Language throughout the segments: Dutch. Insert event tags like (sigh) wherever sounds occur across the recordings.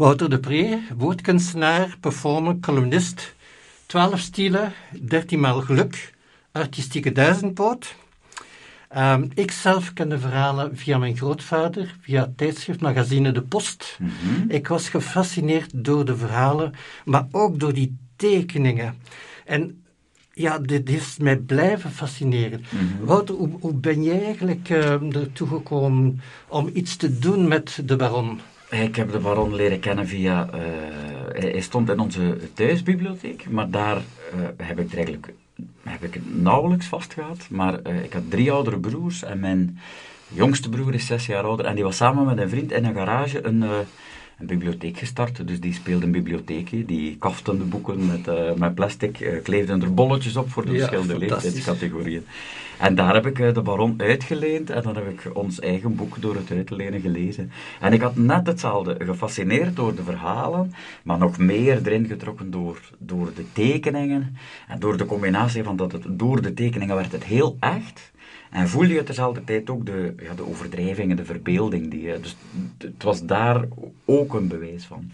Wouter de Pre, woordkunstenaar, performer, columnist. 12 stilen, 13 maal geluk, artistieke duizendpoot. Um, ik zelf ken de verhalen via mijn grootvader, via het tijdschrift magazine De Post. Mhm. Ik was gefascineerd door de verhalen, maar ook door die tekeningen. En ja, dit heeft mij blijven fascineren. Mhm. Wouter, hoe, hoe ben jij eigenlijk uh, ertoe gekomen om iets te doen met de baron? Ik heb de baron leren kennen via... Uh, hij stond in onze thuisbibliotheek, maar daar uh, heb ik eigenlijk heb ik nauwelijks vastgehad. Maar uh, ik had drie oudere broers en mijn jongste broer is zes jaar ouder. En die was samen met een vriend in een garage een, een bibliotheek gestart. Dus die speelde een bibliotheekje. Die kaften de boeken met, uh, met plastic, kleefden er bolletjes op voor de Ja, verschillende leeftijdscategorieën. En daar heb ik de baron uitgeleend en dan heb ik ons eigen boek door het uit te lenen gelezen. En ik had net hetzelfde, gefascineerd door de verhalen, maar nog meer erin getrokken door, door de tekeningen. En door de combinatie van dat het door de tekeningen werd het heel echt. En voel je tezelfde tijd ook de, ja, de overdrijvingen, de verbeelding. Die, dus het was daar ook een bewijs van.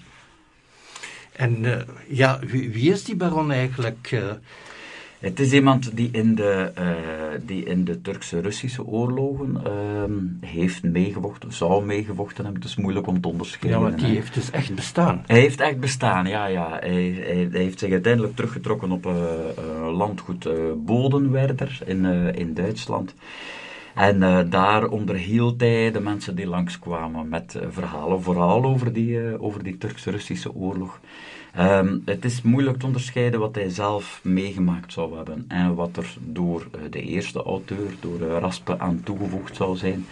En uh, ja, wie, is die baron eigenlijk? Uh, het is iemand die in de, uh, die in de Turkse-Russische oorlogen uh, heeft meegevochten, zou meegevochten hebben. Het is moeilijk om te onderscheiden. Ja, maar die hè. heeft dus echt bestaan. Hij heeft echt bestaan, ja. ja. Hij, hij, hij heeft zich uiteindelijk teruggetrokken op uh, landgoed Bodenwerder in, in Duitsland. En uh, daar onderhield hij de mensen die langskwamen met uh, verhalen, vooral over die, uh, over die Turks-Russische oorlog. Um, het is moeilijk te onderscheiden wat hij zelf meegemaakt zou hebben en wat er door de eerste auteur, door Raspe, aan toegevoegd zou zijn.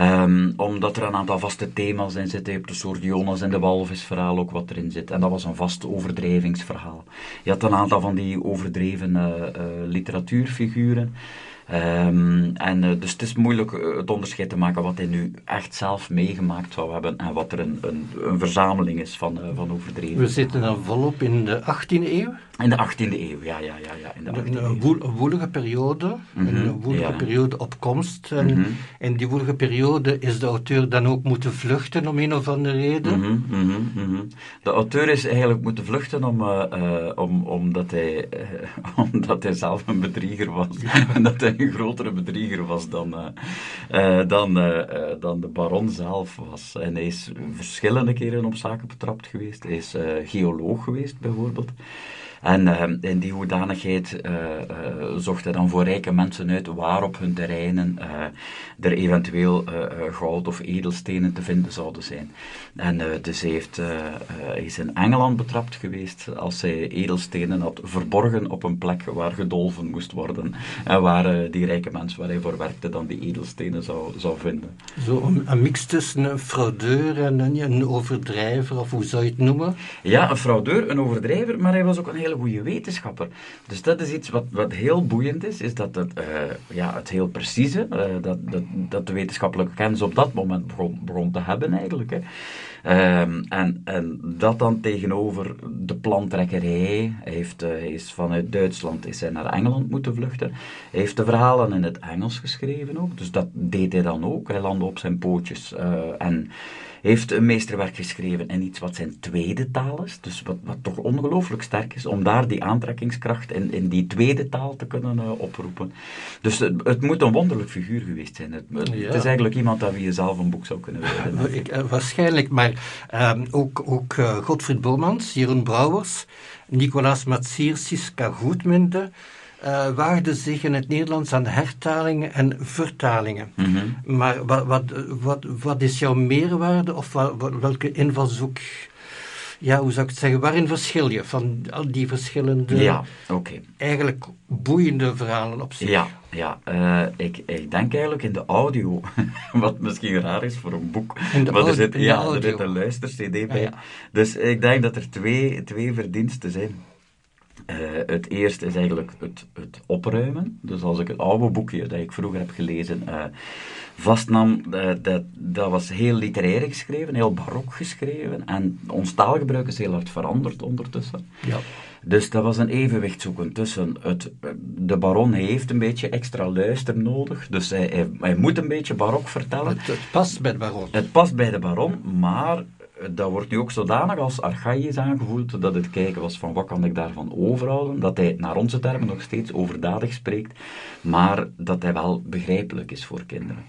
Um, omdat er een aantal vaste thema's in zitten. Je hebt een soort Jonas en de Walvis verhaal ook wat erin zit. En dat was een vast overdrijvingsverhaal. Je had een aantal van die overdreven uh, literatuurfiguren. Um, en uh, dus het is moeilijk het onderscheid te maken wat hij nu echt zelf meegemaakt zou hebben en wat er een, een, een verzameling is van, van overdreven. We zitten dan volop in de 18e eeuw. In de 18e eeuw, ja, ja, ja. ja in de 18e een, een, woel, een woelige periode, mm -hmm, een woelige ja. periode op komst. En Mhm. mm -hmm. in die woelige periode is de auteur dan ook moeten vluchten om een of andere reden. Mm -hmm, de auteur is eigenlijk moeten vluchten om, uh, uh, om, omdat, hij, uh, (laughs) omdat hij zelf een bedrieger was. (laughs) en dat hij een grotere bedrieger was dan, dan, dan de baron zelf was. En hij is verschillende keren op zaken betrapt geweest. Hij is geoloog geweest, bijvoorbeeld. En uh, in die hoedanigheid uh, zocht hij dan voor rijke mensen uit waar op hun terreinen er eventueel goud of edelstenen te vinden zouden zijn. En dus hij, heeft, hij is in Engeland betrapt geweest als hij edelstenen had verborgen op een plek waar gedolven moest worden. En waar die rijke mens waar hij voor werkte dan die edelstenen zou, zou vinden. Zo een, een mix tussen een fraudeur en een, een overdrijver, of hoe zou je het noemen? Ja, een fraudeur, een overdrijver, maar hij was ook een goede wetenschapper. Dus dat is iets wat, wat heel boeiend is, is dat het, uh, ja, het heel precieze, uh, dat, dat, dat de wetenschappelijke kennis op dat moment begon, te hebben eigenlijk. Hè. Um, en, en dat dan tegenover de plantrekkerij. Hij, heeft, hij is vanuit Duitsland is hij naar Engeland moeten vluchten. Heeft de verhalen in het Engels geschreven ook, dus dat deed hij dan ook. Hij landde op zijn pootjes en heeft een meesterwerk geschreven in iets wat zijn tweede taal is, dus wat, wat toch ongelooflijk sterk is, om daar die aantrekkingskracht in, in die tweede taal te kunnen uh, oproepen. Dus het, het, moet een wonderlijk figuur geweest zijn. Het, het, Ja. het is eigenlijk iemand aan wie je zelf een boek zou kunnen wijden. (laughs) Ik, uh, waarschijnlijk, maar um, ook, ook uh, Godfried Bormans, Jeroen Brouwers, Nicolaas Matsier, Siska Goedminde, uh, waagden zich in het Nederlands aan hertalingen en vertalingen. Mm -hmm. Maar wat, wat, wat, wat is jouw meerwaarde of wat, welke invalshoek, ja, hoe zou ik het zeggen, waarin verschil je van al die verschillende, ja, okay. eigenlijk boeiende verhalen op zich? Ja, ja uh, ik, ik denk eigenlijk in de audio, (laughs) wat misschien raar is voor een boek, in de maar audio, er zit, in de ja, audio. er zit een luister-cd bij. Ja, ja. Dus ik denk dat er twee, twee verdiensten zijn. Uh, het eerste is eigenlijk het, het, opruimen. Dus als ik het oude boekje dat ik vroeger heb gelezen uh, vastnam, uh, dat, dat was heel literair geschreven, heel barok geschreven. En ons taalgebruik is heel hard veranderd ondertussen. Ja. Dus dat was een evenwicht zoeken tussen het... De baron heeft een beetje extra luister nodig, dus hij, hij, hij moet een beetje barok vertellen. Het, het, past bij de baron. Het past bij de baron, maar dat wordt nu ook zodanig als archaïs aangevoeld dat het kijken was van wat kan ik daarvan overhouden, dat hij naar onze termen nog steeds overdadig spreekt, maar dat hij wel begrijpelijk is voor kinderen.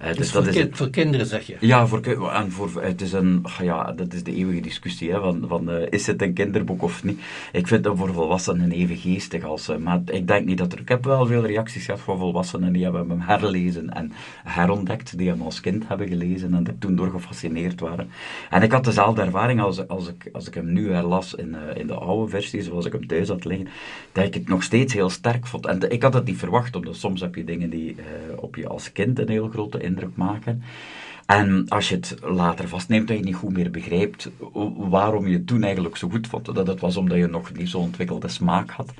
Uh, dus, dus dat voor, is voor, kinderen, zeg je? Ja, voor, en voor, het is een, ja, dat is de eeuwige discussie, hè, van, van uh, is het een kinderboek of niet? Ik vind dat voor volwassenen even geestig als, uh, maar ik denk niet dat er, ik heb wel veel reacties gehad van volwassenen die hebben hem herlezen en herontdekt, die hem als kind hebben gelezen en er toen door gefascineerd waren. En ik had dezelfde ervaring als, als, ik, als ik hem nu herlas in, in de oude versie, zoals ik hem thuis had liggen, dat ik het nog steeds heel sterk vond. En ik had het niet verwacht, omdat soms heb je dingen die op je als kind een heel grote indruk maken. En als je het later vastneemt, dat je niet goed meer begrijpt waarom je het toen eigenlijk zo goed vond. Dat het was omdat je nog niet zo ontwikkelde smaak had.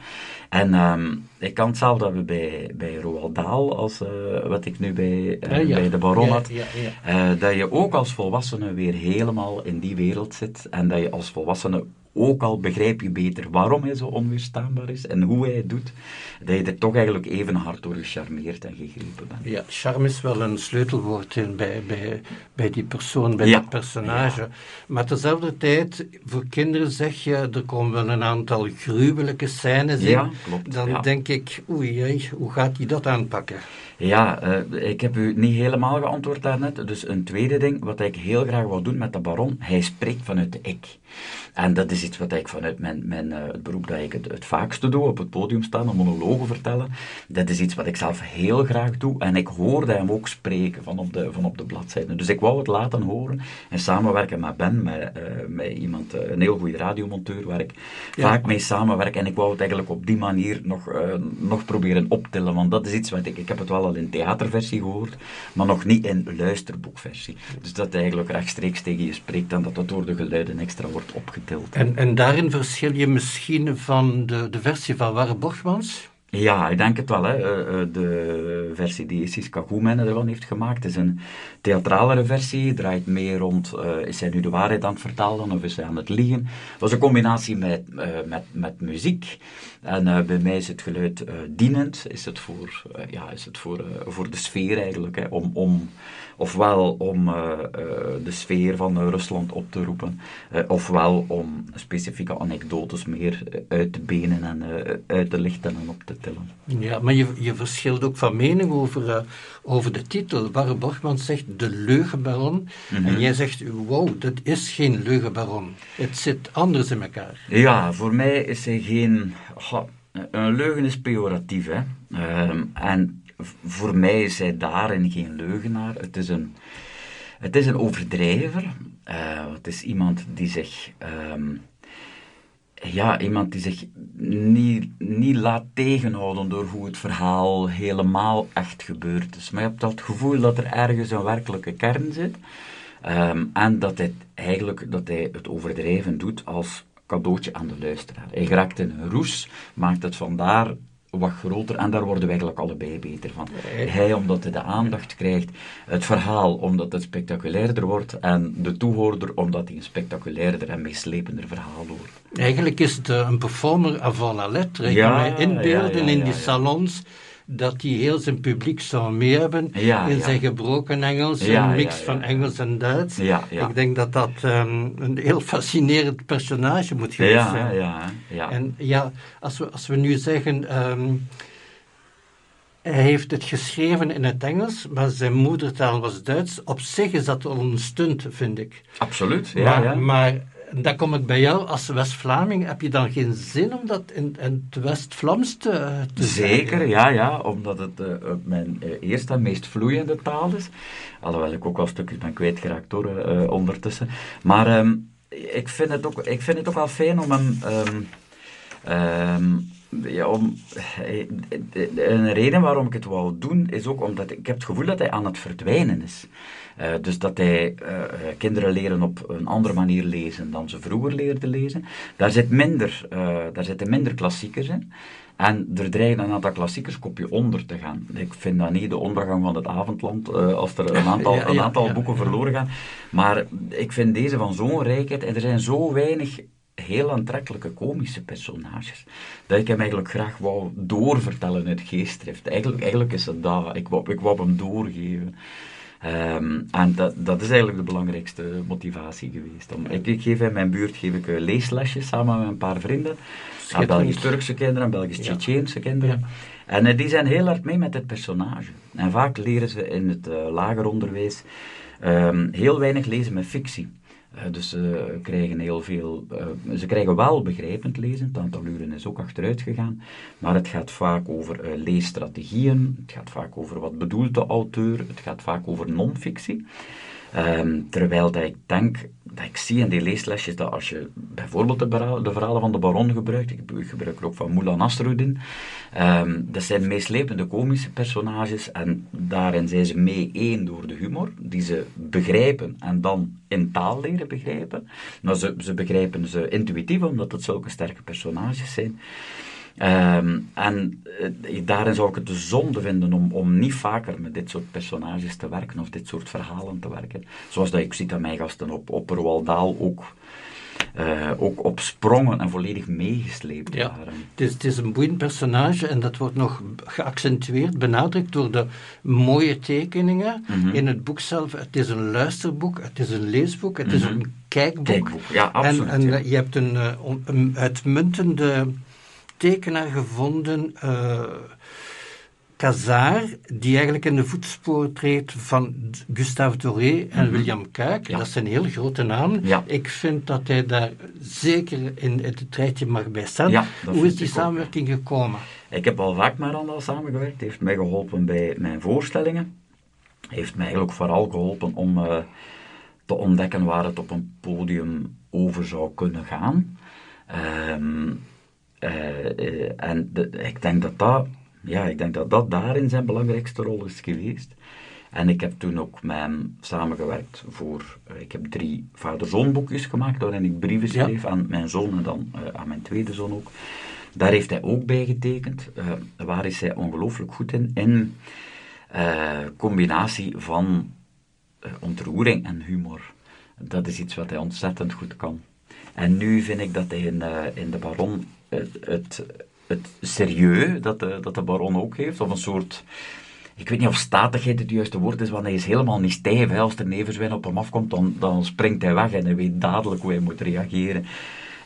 En ehm, ik kan hetzelfde hebben bij, bij Roald Dahl, als uh, wat ik nu bij, uh, bij de Baron had. Ja, ja, uh, dat je ook als volwassene weer helemaal in die wereld zit. En dat je als volwassene ook al begrijp je beter waarom hij zo onweerstaanbaar is en hoe hij het doet, dat je er toch eigenlijk even hard door gecharmeerd en gegrepen bent. Ja, charme is wel een sleutelwoord in, bij, bij, bij die persoon, bij dat personage. Maar tezelfde tijd, voor kinderen zeg je, er komen wel een aantal gruwelijke scènes in. Ja, klopt. Dan denk ik, oei, hoe gaat hij dat aanpakken? Ja, uh, ik heb u niet helemaal geantwoord daarnet. Dus een tweede ding, wat ik heel graag wil doen met de baron, hij spreekt vanuit de ik. En dat is iets wat ik vanuit mijn, mijn, uh, het beroep dat ik het, het vaakste doe, op het podium staan, een monologen vertellen. Dat is iets wat ik zelf heel graag doe. En ik hoorde hem ook spreken van op de, van op de bladzijde. Dus ik wou het laten horen en samenwerken met Ben, met, uh, met iemand, een heel goede radiomonteur, waar ik vaak mee samenwerk. En ik wou het eigenlijk op die manier nog, nog proberen optillen, want dat is iets wat ik, ik heb het wel in theaterversie gehoord, maar nog niet in luisterboekversie. Dus dat eigenlijk rechtstreeks tegen je spreekt en dat dat door de geluiden extra wordt opgetild. En, en daarin verschil je misschien van de, de versie van Warre Borgmans? Ja, ik denk het wel. Hè. Eh, eh, de versie die Siska Koemen ervan heeft gemaakt is een theatralere versie. Draait meer rond, uh, is hij nu de waarheid aan het vertalen of is hij aan het liegen? Het was een combinatie met, met, met muziek. En bij mij is het geluid dienend. Is het voor, ja, is het voor, voor de sfeer eigenlijk. Hè. Om, om ofwel om uh, de sfeer van Rusland op te roepen, ofwel om specifieke anekdotes meer uit te benen en uit te lichten en op te tillen. Ja, maar je, je verschilt ook van mening over, over de titel. Barre Borgman zegt de leugenbaron, en mhm. jij zegt, wow, dat is geen leugenbaron. Het zit anders in elkaar. Ja, voor mij is hij geen... een leugen is pejoratief, hè. Ehm, en voor mij is hij daarin geen leugenaar. Het is een, het is een overdrijver. Uh, het is iemand die zich. Ehm, ja, iemand die zich niet, niet laat tegenhouden door hoe het verhaal helemaal echt gebeurd is. Maar je hebt het gevoel dat er ergens een werkelijke kern zit. Ehm, en dat hij eigenlijk dat hij het overdrijven doet als cadeautje aan de luisteraar. Hij raakt in een roes, maakt het vandaar wat groter en daar worden we eigenlijk allebei beter van. Hij omdat hij de aandacht krijgt, het verhaal omdat het spectaculairder wordt en de toehoorder omdat hij een spectaculairder en meeslepender verhaal hoort. Eigenlijk is het eh, een performer avant la lettre. Ik ja, kan mij inbeelden in die salons dat hij heel zijn publiek zou mee hebben in zijn gebroken Engels, een mix van Engels en Duits. Ik denk dat dat um, een heel fascinerend personage moet geweest zijn. Ja, ja, En ja, als we, als we nu zeggen... Um, hij heeft het geschreven in het Engels, maar zijn moedertaal was Duits. Op zich is dat al een stunt, vind ik. Absoluut, ja. Maar, maar dan kom ik bij jou als West-Vlaming. Heb je dan geen zin om dat in, in het West-Vlaams te, te Zeker, ja, ja. Omdat het uh, mijn uh, eerste en meest vloeiende taal is. Alhoewel ik ook wel stukjes ben kwijtgeraakt hoor, uh, ondertussen. Maar um, ik, vind het ook, ik vind het ook wel fijn om hem... Um, um, ja, om, een reden waarom ik het wou doen is ook omdat ik heb het gevoel dat hij aan het verdwijnen is. Uh, dus dat hij uh, kinderen leren op een andere manier lezen dan ze vroeger leerden lezen. Daar, zit minder, uh, daar zitten minder klassiekers in. En er dreigen een aantal klassiekers kopje onder te gaan. Ik vind dat niet de ondergang van het avondland, als er een aantal, (laughs) een aantal boeken verloren gaan. Maar ik vind deze van zo'n rijkheid en er zijn zo weinig heel aantrekkelijke komische personages. Dat ik hem eigenlijk graag wou doorvertellen uit geestdrift. Eigenlijk, eigenlijk is het dat. Ik wou, ik wou hem doorgeven. Ehm, en dat, dat is eigenlijk de belangrijkste motivatie geweest. Om, ik, ik geef in mijn buurt geef ik, uh, leeslesjes samen met een paar vrienden. Aan Belgisch-Turkse kinderen en Belgisch-Tsjetsjeense kinderen. En uh, die zijn heel hard mee met het personage. En vaak leren ze in het uh, lager onderwijs um, heel weinig lezen met fictie. Uh, dus ze krijgen heel veel, uh, ze krijgen wel begrijpend lezen, het aantal uren is ook achteruit gegaan, maar het gaat vaak over uh, leesstrategieën, het gaat vaak over wat bedoelt de auteur, het gaat vaak over non-fictie. Um, terwijl dat ik denk, dat ik zie in die leeslesjes dat als je bijvoorbeeld de, de verhalen van de Baron gebruikt, ik, ik gebruik er ook van Moulin Nasruddin, um, dat zijn meeslepende komische personages en daarin zijn ze mee één door de humor, die ze begrijpen en dan in taal leren begrijpen. Maar ze, ze begrijpen ze intuïtief, omdat het zulke sterke personages zijn. Um, en uh, daarin zou ik het de zonde vinden om, om niet vaker met dit soort personages te werken of dit soort verhalen te werken. Zoals dat ik zie dat mijn gasten op, op Roald Dahl ook, uh, ook op sprongen en volledig meegesleept ja, waren. Het is, het is een boeiend personage en dat wordt nog geaccentueerd, benadrukt door de mooie tekeningen Mhm. in het boek zelf. Het is een luisterboek, het is een leesboek, het is Mhm. een kijkboek. Kijkboek, ja, absoluut. En, en ja. uh, je hebt een, een uitmuntende tekenaar gevonden, uh, die eigenlijk in de voetsporen treedt van Gustave Doré en Mhm. William Kuyk. Ja. Dat zijn heel grote namen. Ja. Ik vind dat hij daar zeker in het rijtje mag bij staan. Ja, Hoe is die ook, samenwerking gekomen? Ik heb al vaak met samengewerkt. Hij heeft mij geholpen bij mijn voorstellingen. Hij heeft mij eigenlijk vooral geholpen om uh, te ontdekken waar het op een podium over zou kunnen gaan. Um, uh, en de, ik denk dat dat, ja, ik denk dat dat daarin zijn belangrijkste rol is geweest. En ik heb toen ook met hem samengewerkt voor, uh, ik heb drie vader-zoon boekjes gemaakt, waarin ik brieven schreef ja. aan mijn zoon en dan aan mijn tweede zoon ook. Daar heeft hij ook bij getekend. waar is hij ongelooflijk goed in? In combinatie van ontroering en humor. Dat is iets wat hij ontzettend goed kan. En nu vind ik dat hij in, in de Baron het, het, het serieus dat de, dat de baron ook heeft, of een soort, ik weet niet of statigheid het juiste woord is, want hij is helemaal niet stijf. Hè. Als er neverzwijn op hem afkomt, dan, dan springt hij weg en hij weet dadelijk hoe hij moet reageren.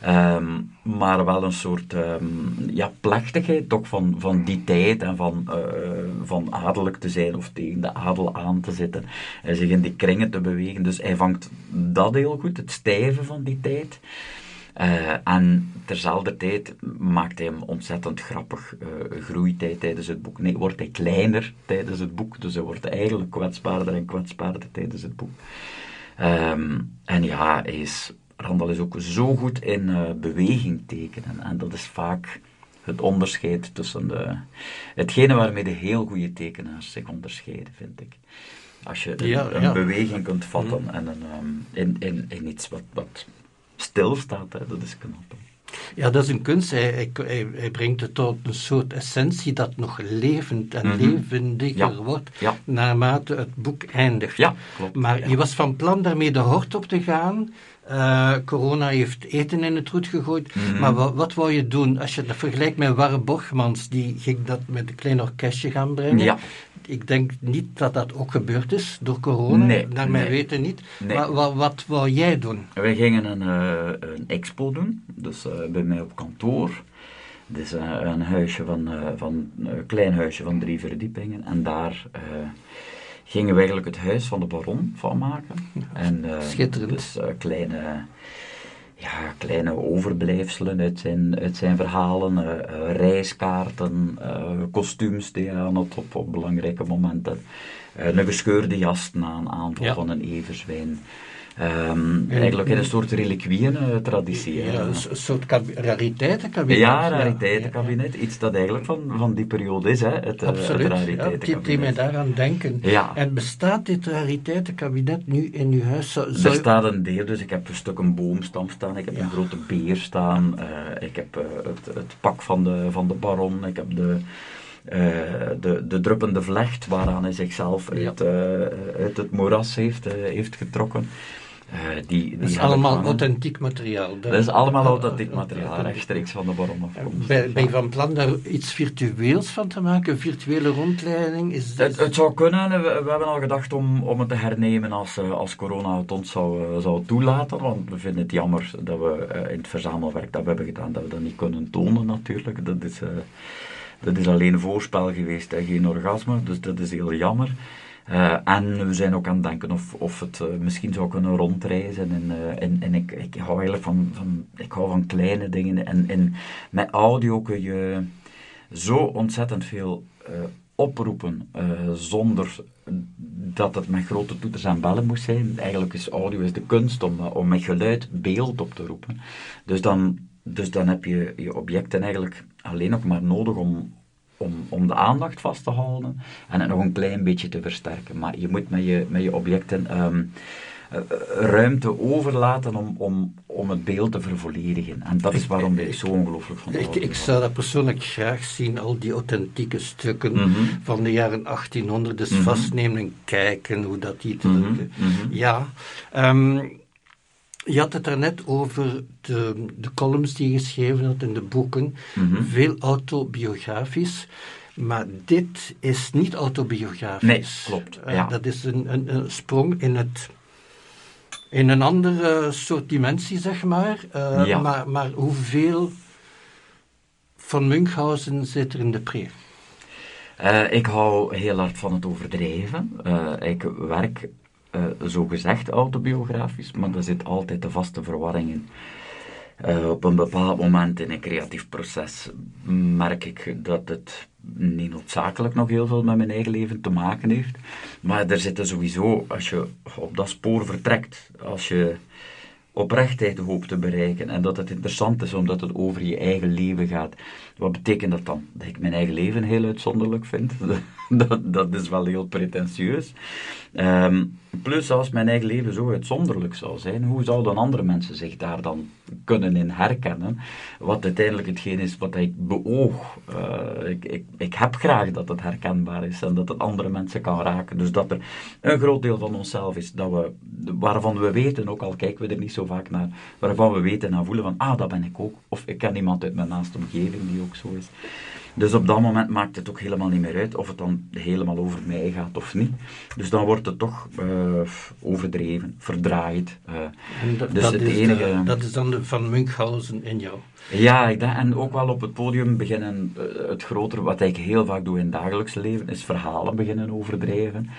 Um, maar wel een soort um, ja, plechtigheid toch van, van die tijd en van, uh, van adellijk te zijn of tegen de adel aan te zitten en zich in die kringen te bewegen. Dus hij vangt dat heel goed, het stijve van die tijd. Uh, en terzelfde tijd maakt hij hem ontzettend grappig. Uh, groeit hij tijdens het boek. Nee, wordt hij kleiner tijdens het boek. Dus hij wordt eigenlijk kwetsbaarder en kwetsbaarder tijdens het boek. Um, en ja, hij is, Randall is ook zo goed in uh, beweging tekenen. En dat is vaak het onderscheid tussen de... Hetgene waarmee de heel goede tekenaars zich onderscheiden, vind ik. Als je een, ja, een ja. beweging kunt vatten mm. en een, um, in, in, in iets wat... wat stilstaat, hè, dat is knap. Ja, dat is een kunst. Hij, hij, hij, brengt het tot een soort essentie dat nog levend en mm -hmm. levendiger ja. wordt ja. naarmate het boek eindigt. Ja, klopt. Maar je was van plan daarmee de hort op te gaan. Uh, corona heeft eten in het roet gegooid. Mm -hmm. Maar wat, wat wou je doen? Als je dat vergelijkt met Warre Borgmans, die ging dat met een klein orkestje gaan brengen. Ja. Ik denk niet dat dat ook gebeurd is door corona, nee, naar mijn nee. weten niet. Nee. Maar wat, wat wou jij doen? Wij gingen een, uh, een expo doen, dus uh, bij mij op kantoor. Het is uh, een huisje van, van een klein huisje van drie verdiepingen. En daar gingen we eigenlijk het huis van de baron van maken. En, Schitterend. Dus kleine, ja, kleine overblijfselen uit zijn, uit zijn verhalen, uh, reiskaarten, uh, kostuums die hij aan had op, op belangrijke momenten, een gescheurde jas na een aanval Ja. van een everzwijn. Um, eigenlijk in een soort reliquieën-traditie. Ja, hè. een soort kab- rariteitenkabinet. Ja, rariteitenkabinet. Iets dat eigenlijk van, van die periode is, hè. Het, Ja, eh, Absoluut. het Ja, die, die mij rariteitenkabinet. daaraan denken. Ja. En bestaat dit rariteitenkabinet nu in uw huis? Zou, Er staat een deel, dus ik heb een stuk een boomstam staan, ik heb Ja. een grote beer staan, eh, ik heb eh, het, het pak van de, van de baron, ik heb de, eh, de, de druppende vlecht waaraan hij zichzelf Ja. uit, eh, uit het moeras heeft, eh, heeft getrokken. Uh, die, die dat is allemaal authentiek materiaal. Dat is allemaal authentiek materiaal, rechtstreeks van de baron Ben, ben je van plan daar iets virtueels van te maken? Een virtuele rondleiding? Is het, het, zou kunnen. We, we, hebben al gedacht om, om het te hernemen als, als corona het ons zou, zou toelaten. Want we vinden het jammer dat we in het verzamelwerk dat we hebben gedaan, dat we dat niet kunnen tonen natuurlijk. Dat is, dat is alleen een voorspel geweest en geen orgasme. Dus dat is heel jammer. Uh, en we zijn ook aan het denken of, of het uh, misschien zou kunnen rondreizen. En, uh, en, en ik, ik hou eigenlijk van, van, ik hou van kleine dingen. En, en met audio kun je zo ontzettend veel oproepen zonder dat het met grote toeters en bellen moet zijn. Eigenlijk is audio is de kunst om, om met geluid beeld op te roepen. Dus dan, dus dan heb je je objecten eigenlijk alleen nog maar nodig om, om, om de aandacht vast te houden en het nog een klein beetje te versterken. Maar je moet met je, met je objecten ehm, eh, ruimte overlaten om, om, om het beeld te vervolledigen. En dat is waarom ik, zo ongelooflijk van ik, ik zou dat persoonlijk graag zien, al die authentieke stukken mhm. van de jaren 1800, dus mm vastnemen en kijken hoe dat die... Te, mhm. Ja, um, je had het daarnet over de, de columns die je geschreven had in de boeken, mhm. veel autobiografisch. Maar dit is niet autobiografisch. Nee, klopt. Eh, ja. dat is een, een, een, sprong in, het, in een andere soort dimensie, zeg maar. Uh, ja. maar, maar hoeveel van Munchausen zit er in de pre? Uh, ik hou heel hard van het overdrijven. ik werk uh, zo gezegd autobiografisch, maar er zit altijd de vaste verwarring in. Uh, op een bepaald moment in een creatief proces merk ik dat het niet noodzakelijk nog heel veel met mijn eigen leven te maken heeft. Maar er zitten sowieso, als je op dat spoor vertrekt, als je oprechtheid hoopt te bereiken en dat het interessant is omdat het over je eigen leven gaat. Wat betekent dat dan? Dat ik mijn eigen leven heel uitzonderlijk vind. (laughs) dat, dat is wel heel pretentieus. Um, plus, als mijn eigen leven zo uitzonderlijk zou zijn, hoe zouden andere mensen zich daar dan kunnen in herkennen? Wat uiteindelijk hetgeen is wat ik beoog. Uh, ik, ik, ik heb graag dat het herkenbaar is en dat het andere mensen kan raken. Dus dat er een groot deel van onszelf is dat we, waarvan we weten, ook al kijken we er niet zo vaak naar, waarvan we weten en voelen van, ah, dat ben ik ook. Of ik ken iemand uit mijn naaste omgeving die ook zo is. Dus op dat moment maakt het ook helemaal niet meer uit of het dan helemaal over mij gaat of niet. Dus dan wordt het toch uh, overdreven, verdraaid. Uh, dat, dus het is enige... dat is dan de van Munchausen in jou. Ja, ik denk, en ook wel op het podium beginnen, uh, het grotere, wat ik heel vaak doe in het dagelijks leven, is verhalen beginnen overdrijven.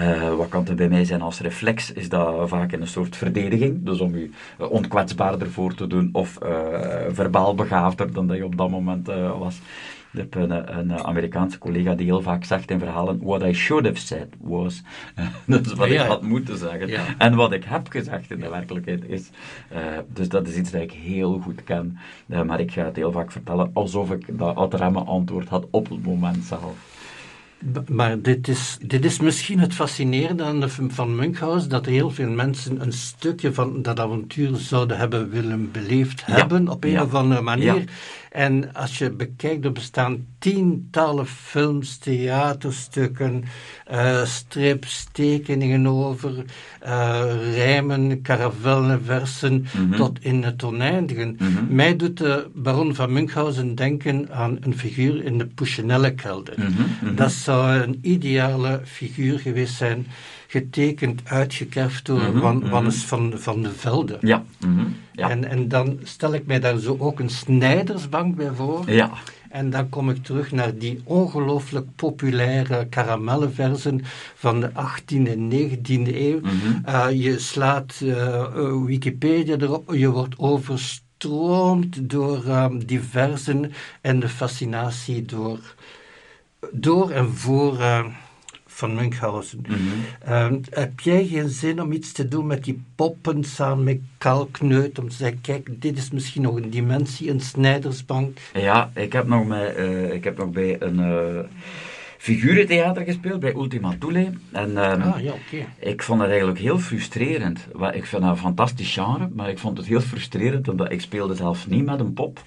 Uh, wat kan er bij mij zijn als reflex? Is dat vaak een soort verdediging, dus om je onkwetsbaarder voor te doen of uh, verbaal begaafder dan dat je op dat moment uh, was. Ik heb een, een, Amerikaanse collega die heel vaak zegt in verhalen: What I should have said was. (laughs) dus wat ik had moeten zeggen. En wat ik heb gezegd in de werkelijkheid is. Uh, dus dat is iets dat ik heel goed ken. Uh, maar ik ga het heel vaak vertellen alsof ik dat Outremme antwoord had op het moment zelf. Maar dit is, dit is misschien het fascinerende aan de van Munchausen, dat heel veel mensen een stukje van dat avontuur zouden hebben willen beleefd hebben op een of andere manier. En als je bekijkt, er bestaan tientallen films, theaterstukken, uh, strips, tekeningen over, uh, rijmen, karavellenversen, mm tot in het oneindige. Mhm. Mij doet de baron van Munchausen denken aan een figuur in de Puccinelle-kelder. Mhm, mhm. Dat zou een ideale figuur geweest zijn getekend, uitgekerfd door mm -hmm, Wannes van, van de Velde. Ja. Mm ja. En, en dan stel ik mij daar zo ook een snijdersbank bij voor. Ja. En dan kom ik terug naar die ongelooflijk populaire karamellenversen van de 18e en 19e eeuw. Mm -hmm. je slaat uh, Wikipedia erop, je wordt overstroomd door um, die versen en de fascinatie door, door en voor... Uh, van Munchausen. Mhm. Ehm, heb jij geen zin om iets te doen met die poppen samen met Kalkneut? Om te zeggen, kijk, dit is misschien nog een dimensie, een snijdersbank. Ja, ik heb nog, met, uh, ik heb nog bij een... Uh, figurentheater gespeeld bij Ultima Thule. En um, ah, ja, okay. ik vond het eigenlijk heel frustrerend. Ik vind dat een fantastisch genre, maar ik vond het heel frustrerend omdat ik speelde zelf niet met een pop.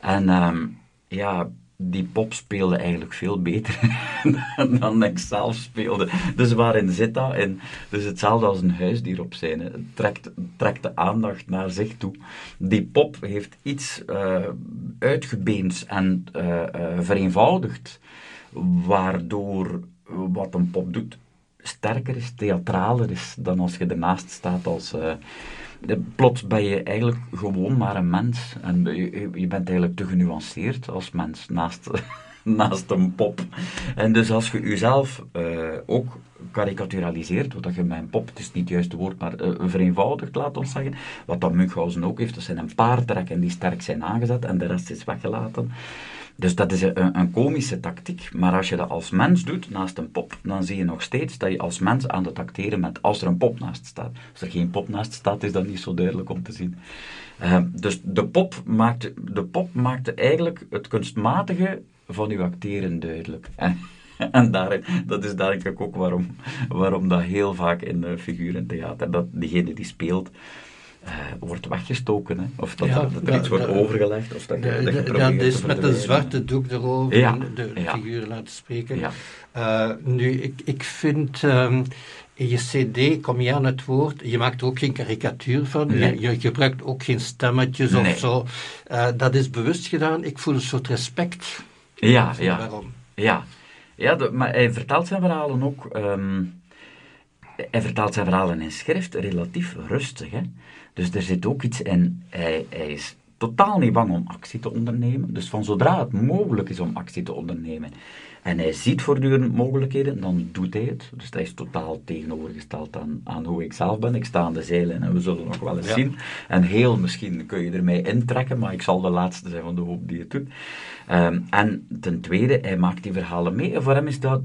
En um, ja, die pop speelde eigenlijk veel beter (laughs) dan ik zelf speelde. Dus waarin zit dat? in? dus hetzelfde als een huisdier op zijn. Het trekt, trekt de aandacht naar zich toe. Die pop heeft iets uh, en uh, uh, vereenvoudigd, waardoor wat een pop doet sterker is, theatraler is dan als je ernaast staat als plots ben je eigenlijk gewoon maar een mens. En je, je bent eigenlijk te genuanceerd als mens naast, (laughs) naast een pop. En dus als je jezelf uh, ook karikaturaliseert, wat je een pop, het is niet het juiste woord, maar uh, vereenvoudigd, laat ons zeggen, wat dat Munchausen ook heeft, dat zijn een paar trekken die sterk zijn aangezet en de rest is weggelaten. Dus dat is een, een, komische tactiek. Maar als je dat als mens doet, naast een pop, dan zie je nog steeds dat je als mens aan het acteren bent als er een pop naast staat. Als er geen pop naast staat, is dat niet zo duidelijk om te zien. Uh, dus de pop, maakt, de pop maakte eigenlijk het kunstmatige van uw acteren duidelijk. (laughs) En daarin, dat is denk ik ook waarom, waarom dat heel vaak in uh, figurentheater, dat diegene die speelt, wordt weggestoken. Hè? Of dat, ja, dat er iets wordt overgelegd. Of dat, je, dat, je dat is met een zwarte doek erover ja, de, de figuren laten spreken. Uh, nu, ik, ik vind... Um, in je cd kom je aan het woord, je maakt er ook geen karikatuur van, nee. je, je, gebruikt ook geen stemmetjes nee. of zo. Uh, dat is bewust gedaan. Ik voel een soort respect. Ja, ja. Waarom? Ja, ja de, maar hij vertelt zijn verhalen ook... Um, hij vertaalt zijn verhalen in schrift relatief rustig. Hè? Dus er zit ook iets in. Hij, hij is totaal niet bang om actie te ondernemen. Dus van zodra het mogelijk is om actie te ondernemen en hij ziet voortdurend mogelijkheden, dan doet hij het. Dus dat is totaal tegenovergesteld aan, aan hoe ik zelf ben. Ik sta aan de zeilen en we zullen nog wel eens zien. En heel misschien kun je ermee intrekken, maar ik zal de laatste zijn van de hoop die het doet. Um, en ten tweede, hij maakt die verhalen mee. En voor hem is dat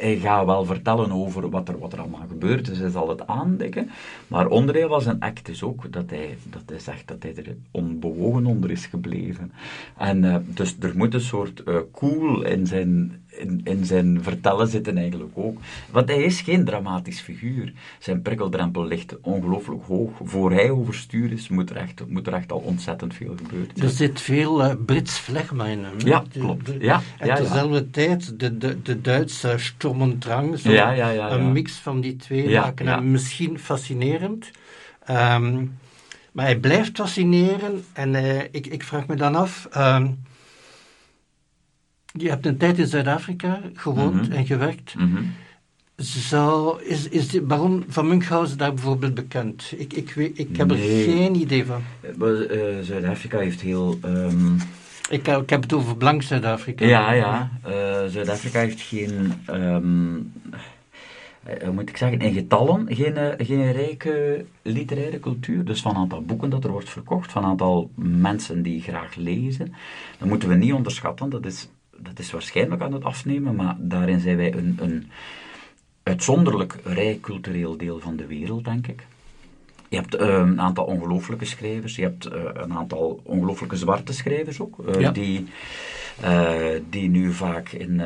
hij gaat wel vertellen over wat er, wat er allemaal gebeurt, dus hij zal het aandekken. Maar onderdeel van zijn act is ook dat hij, dat hij zegt dat hij er onbewogen onder is gebleven. En uh, dus er moet een soort uh, cool in zijn, in, in zijn vertellen zitten eigenlijk ook. Want hij is geen dramatisch figuur. Zijn prikkeldrempel ligt ongelooflijk hoog. Voor hij overstuur is, moet er echt, moet er echt al ontzettend veel gebeuren. Er zit veel uh, Brits flegma in hem. Ja, klopt. De, ja, en ja, tezelfde ja. tijd de, de, de Duitse Sturm und Drang. Zo ja, ja, ja, Een mix van die twee maken hem misschien fascinerend. Um, maar hij blijft fascineren en uh, ik, ik vraag me dan af... Um, je hebt een tijd in Zuid-Afrika gewoond mm -hmm. en gewerkt. Mm -hmm. Zou, is, is de baron van Munchausen daar bijvoorbeeld bekend? Ik, ik, weet, ik heb nee. er geen idee van. Uh, Zuid-Afrika heeft heel... Um... Ik, ik, heb het over blank Zuid-Afrika. Ja, ja. Uh, Zuid-Afrika heeft geen... Um, moet ik zeggen, in getallen geen, geen rijke literaire cultuur. Dus van aantal boeken dat er wordt verkocht, van aantal mensen die graag lezen. Dat moeten we niet onderschatten. Dat is dat is waarschijnlijk aan het afnemen, maar daarin zijn wij een, een uitzonderlijk rijk cultureel deel van de wereld, denk ik. Je hebt uh, een aantal ongelooflijke schrijvers, je hebt uh, een aantal ongelooflijke zwarte schrijvers ook, uh, ja. die, die nu vaak in,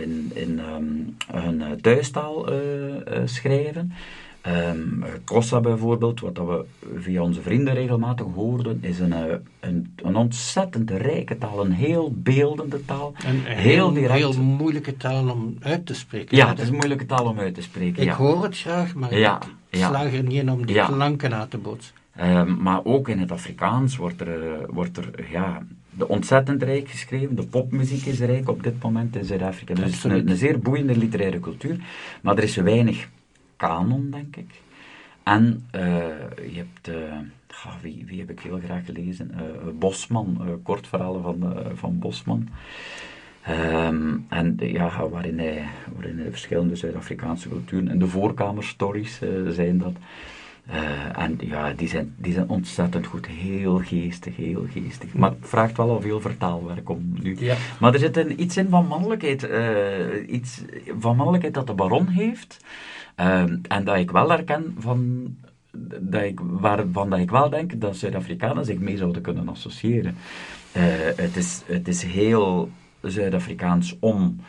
in, in um, hun thuistaal schrijven. Um, Kossa bijvoorbeeld, wat dat we via onze vrienden regelmatig hoorden, is een, een, een ontzettend rijke taal, een heel beeldende taal. Een heel, heel, heel moeilijke taal om uit te spreken. Ja, het is een moeilijke taal om uit te spreken. Ik ja. hoor het graag, maar ja, ik ja. slaag er niet in om die klanken aan te bootsen. Um, maar ook in het Afrikaans wordt er, uh, wordt er ja, de ontzettend rijk geschreven. De popmuziek is rijk op dit moment in Zuid-Afrika. Dus het is een, een zeer boeiende literaire cultuur. Maar er is weinig kanon, denk ik. En uh, je hebt, uh, oh, wie, wie heb ik heel graag gelezen? Uh, Bosman, kortverhalen van, van Bosman. Um, en ja, waarin hij, waarin hij verschillende Zuid-Afrikaanse culturen en de voorkamerstories zijn dat. en ja, die zijn, die zijn ontzettend goed. Heel geestig, heel geestig. Maar het vraagt wel al veel vertaalwerk om nu. Ja. Maar er zit een, iets in van mannelijkheid. iets van mannelijkheid dat de baron heeft. Uh, en dat ik wel herken van, dat ik, waarvan dat ik wel denk dat Zuid-Afrikanen zich mee zouden kunnen associëren. Uh, het, is, het is heel Zuid-Afrikaans om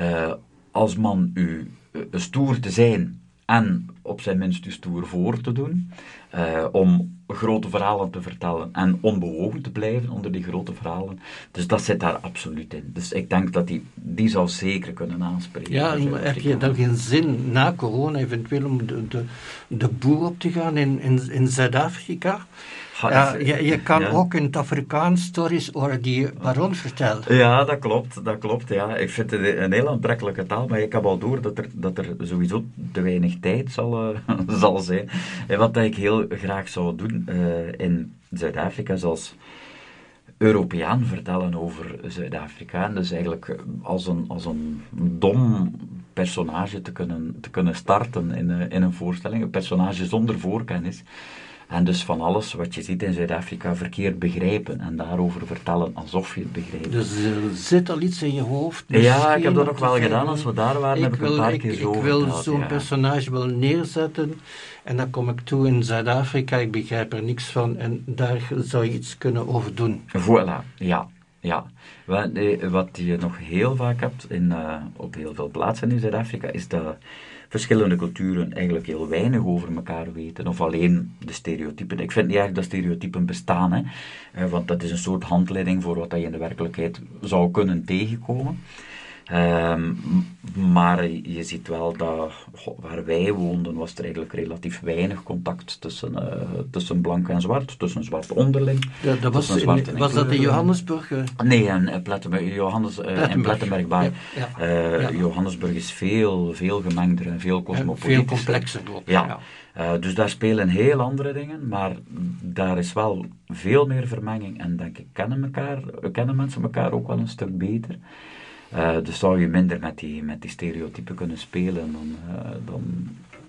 uh, als man u stoer te zijn en op zijn minst u stoer voor te doen. om grote verhalen te vertellen en onbewogen te blijven onder die grote verhalen. Dus dat zit daar absoluut in. Dus ik denk dat die, die zou zeker kunnen aanspreken. Ja, heb je dan geen zin na corona eventueel om de, de, de boer op te gaan in, in, in Zuid-Afrika? Ja, je, je kan ook in het Afrikaans stories over die baron vertellen. Ja, dat klopt, dat klopt. Ja. Ik vind het een heel aantrekkelijke taal, maar ik heb al door dat er, dat er sowieso te weinig tijd zal, uh, (laughs) zal zijn. En wat ik heel graag zou doen uh, in Zuid-Afrika, zoals Europeaan vertellen over Zuid-Afrika. En dus eigenlijk als een, als een dom personage te kunnen, te kunnen starten in, in een voorstelling. Een personage zonder voorkennis. En dus van alles wat je ziet in Zuid-Afrika verkeerd begrijpen en daarover vertellen alsof je het begrijpt. Dus er zit al iets in je hoofd? Ja, ik heb dat ook wel gedaan. Als we daar waren, heb ik een paar keer zo Ik wil zo'n personage wel neerzetten en dan kom ik toe in Zuid-Afrika, ik begrijp er niks van en daar zou je iets kunnen over doen. Voilà, ja. Ja, wat je nog heel vaak hebt in, uh, op heel veel plaatsen in Zuid-Afrika, is dat verschillende culturen eigenlijk heel weinig over elkaar weten, of alleen de stereotypen. Ik vind niet eigenlijk dat stereotypen bestaan, hè, eh, want dat is een soort handleiding voor wat je in de werkelijkheid zou kunnen tegenkomen. Ehm, maar je ziet wel dat waar wij woonden was er eigenlijk relatief weinig contact tussen, uh, tussen blank en zwart, tussen zwart onderling. Ja, dat was, in, was dat in Johannesburg? Uh? Nee, in, Plettenberg, Johannes, uh, in Plettenberg bij. Ja, ja, Johannesburg is veel, veel gemengder en veel cosmopolitischer. veel complexer. Ja. dus daar spelen heel andere dingen, maar daar is wel veel meer vermenging en denk ik kennen, elkaar, kennen mensen elkaar ook wel een stuk beter. Uh, dus zou je minder met die, met die stereotypen kunnen spelen dan, uh, dan,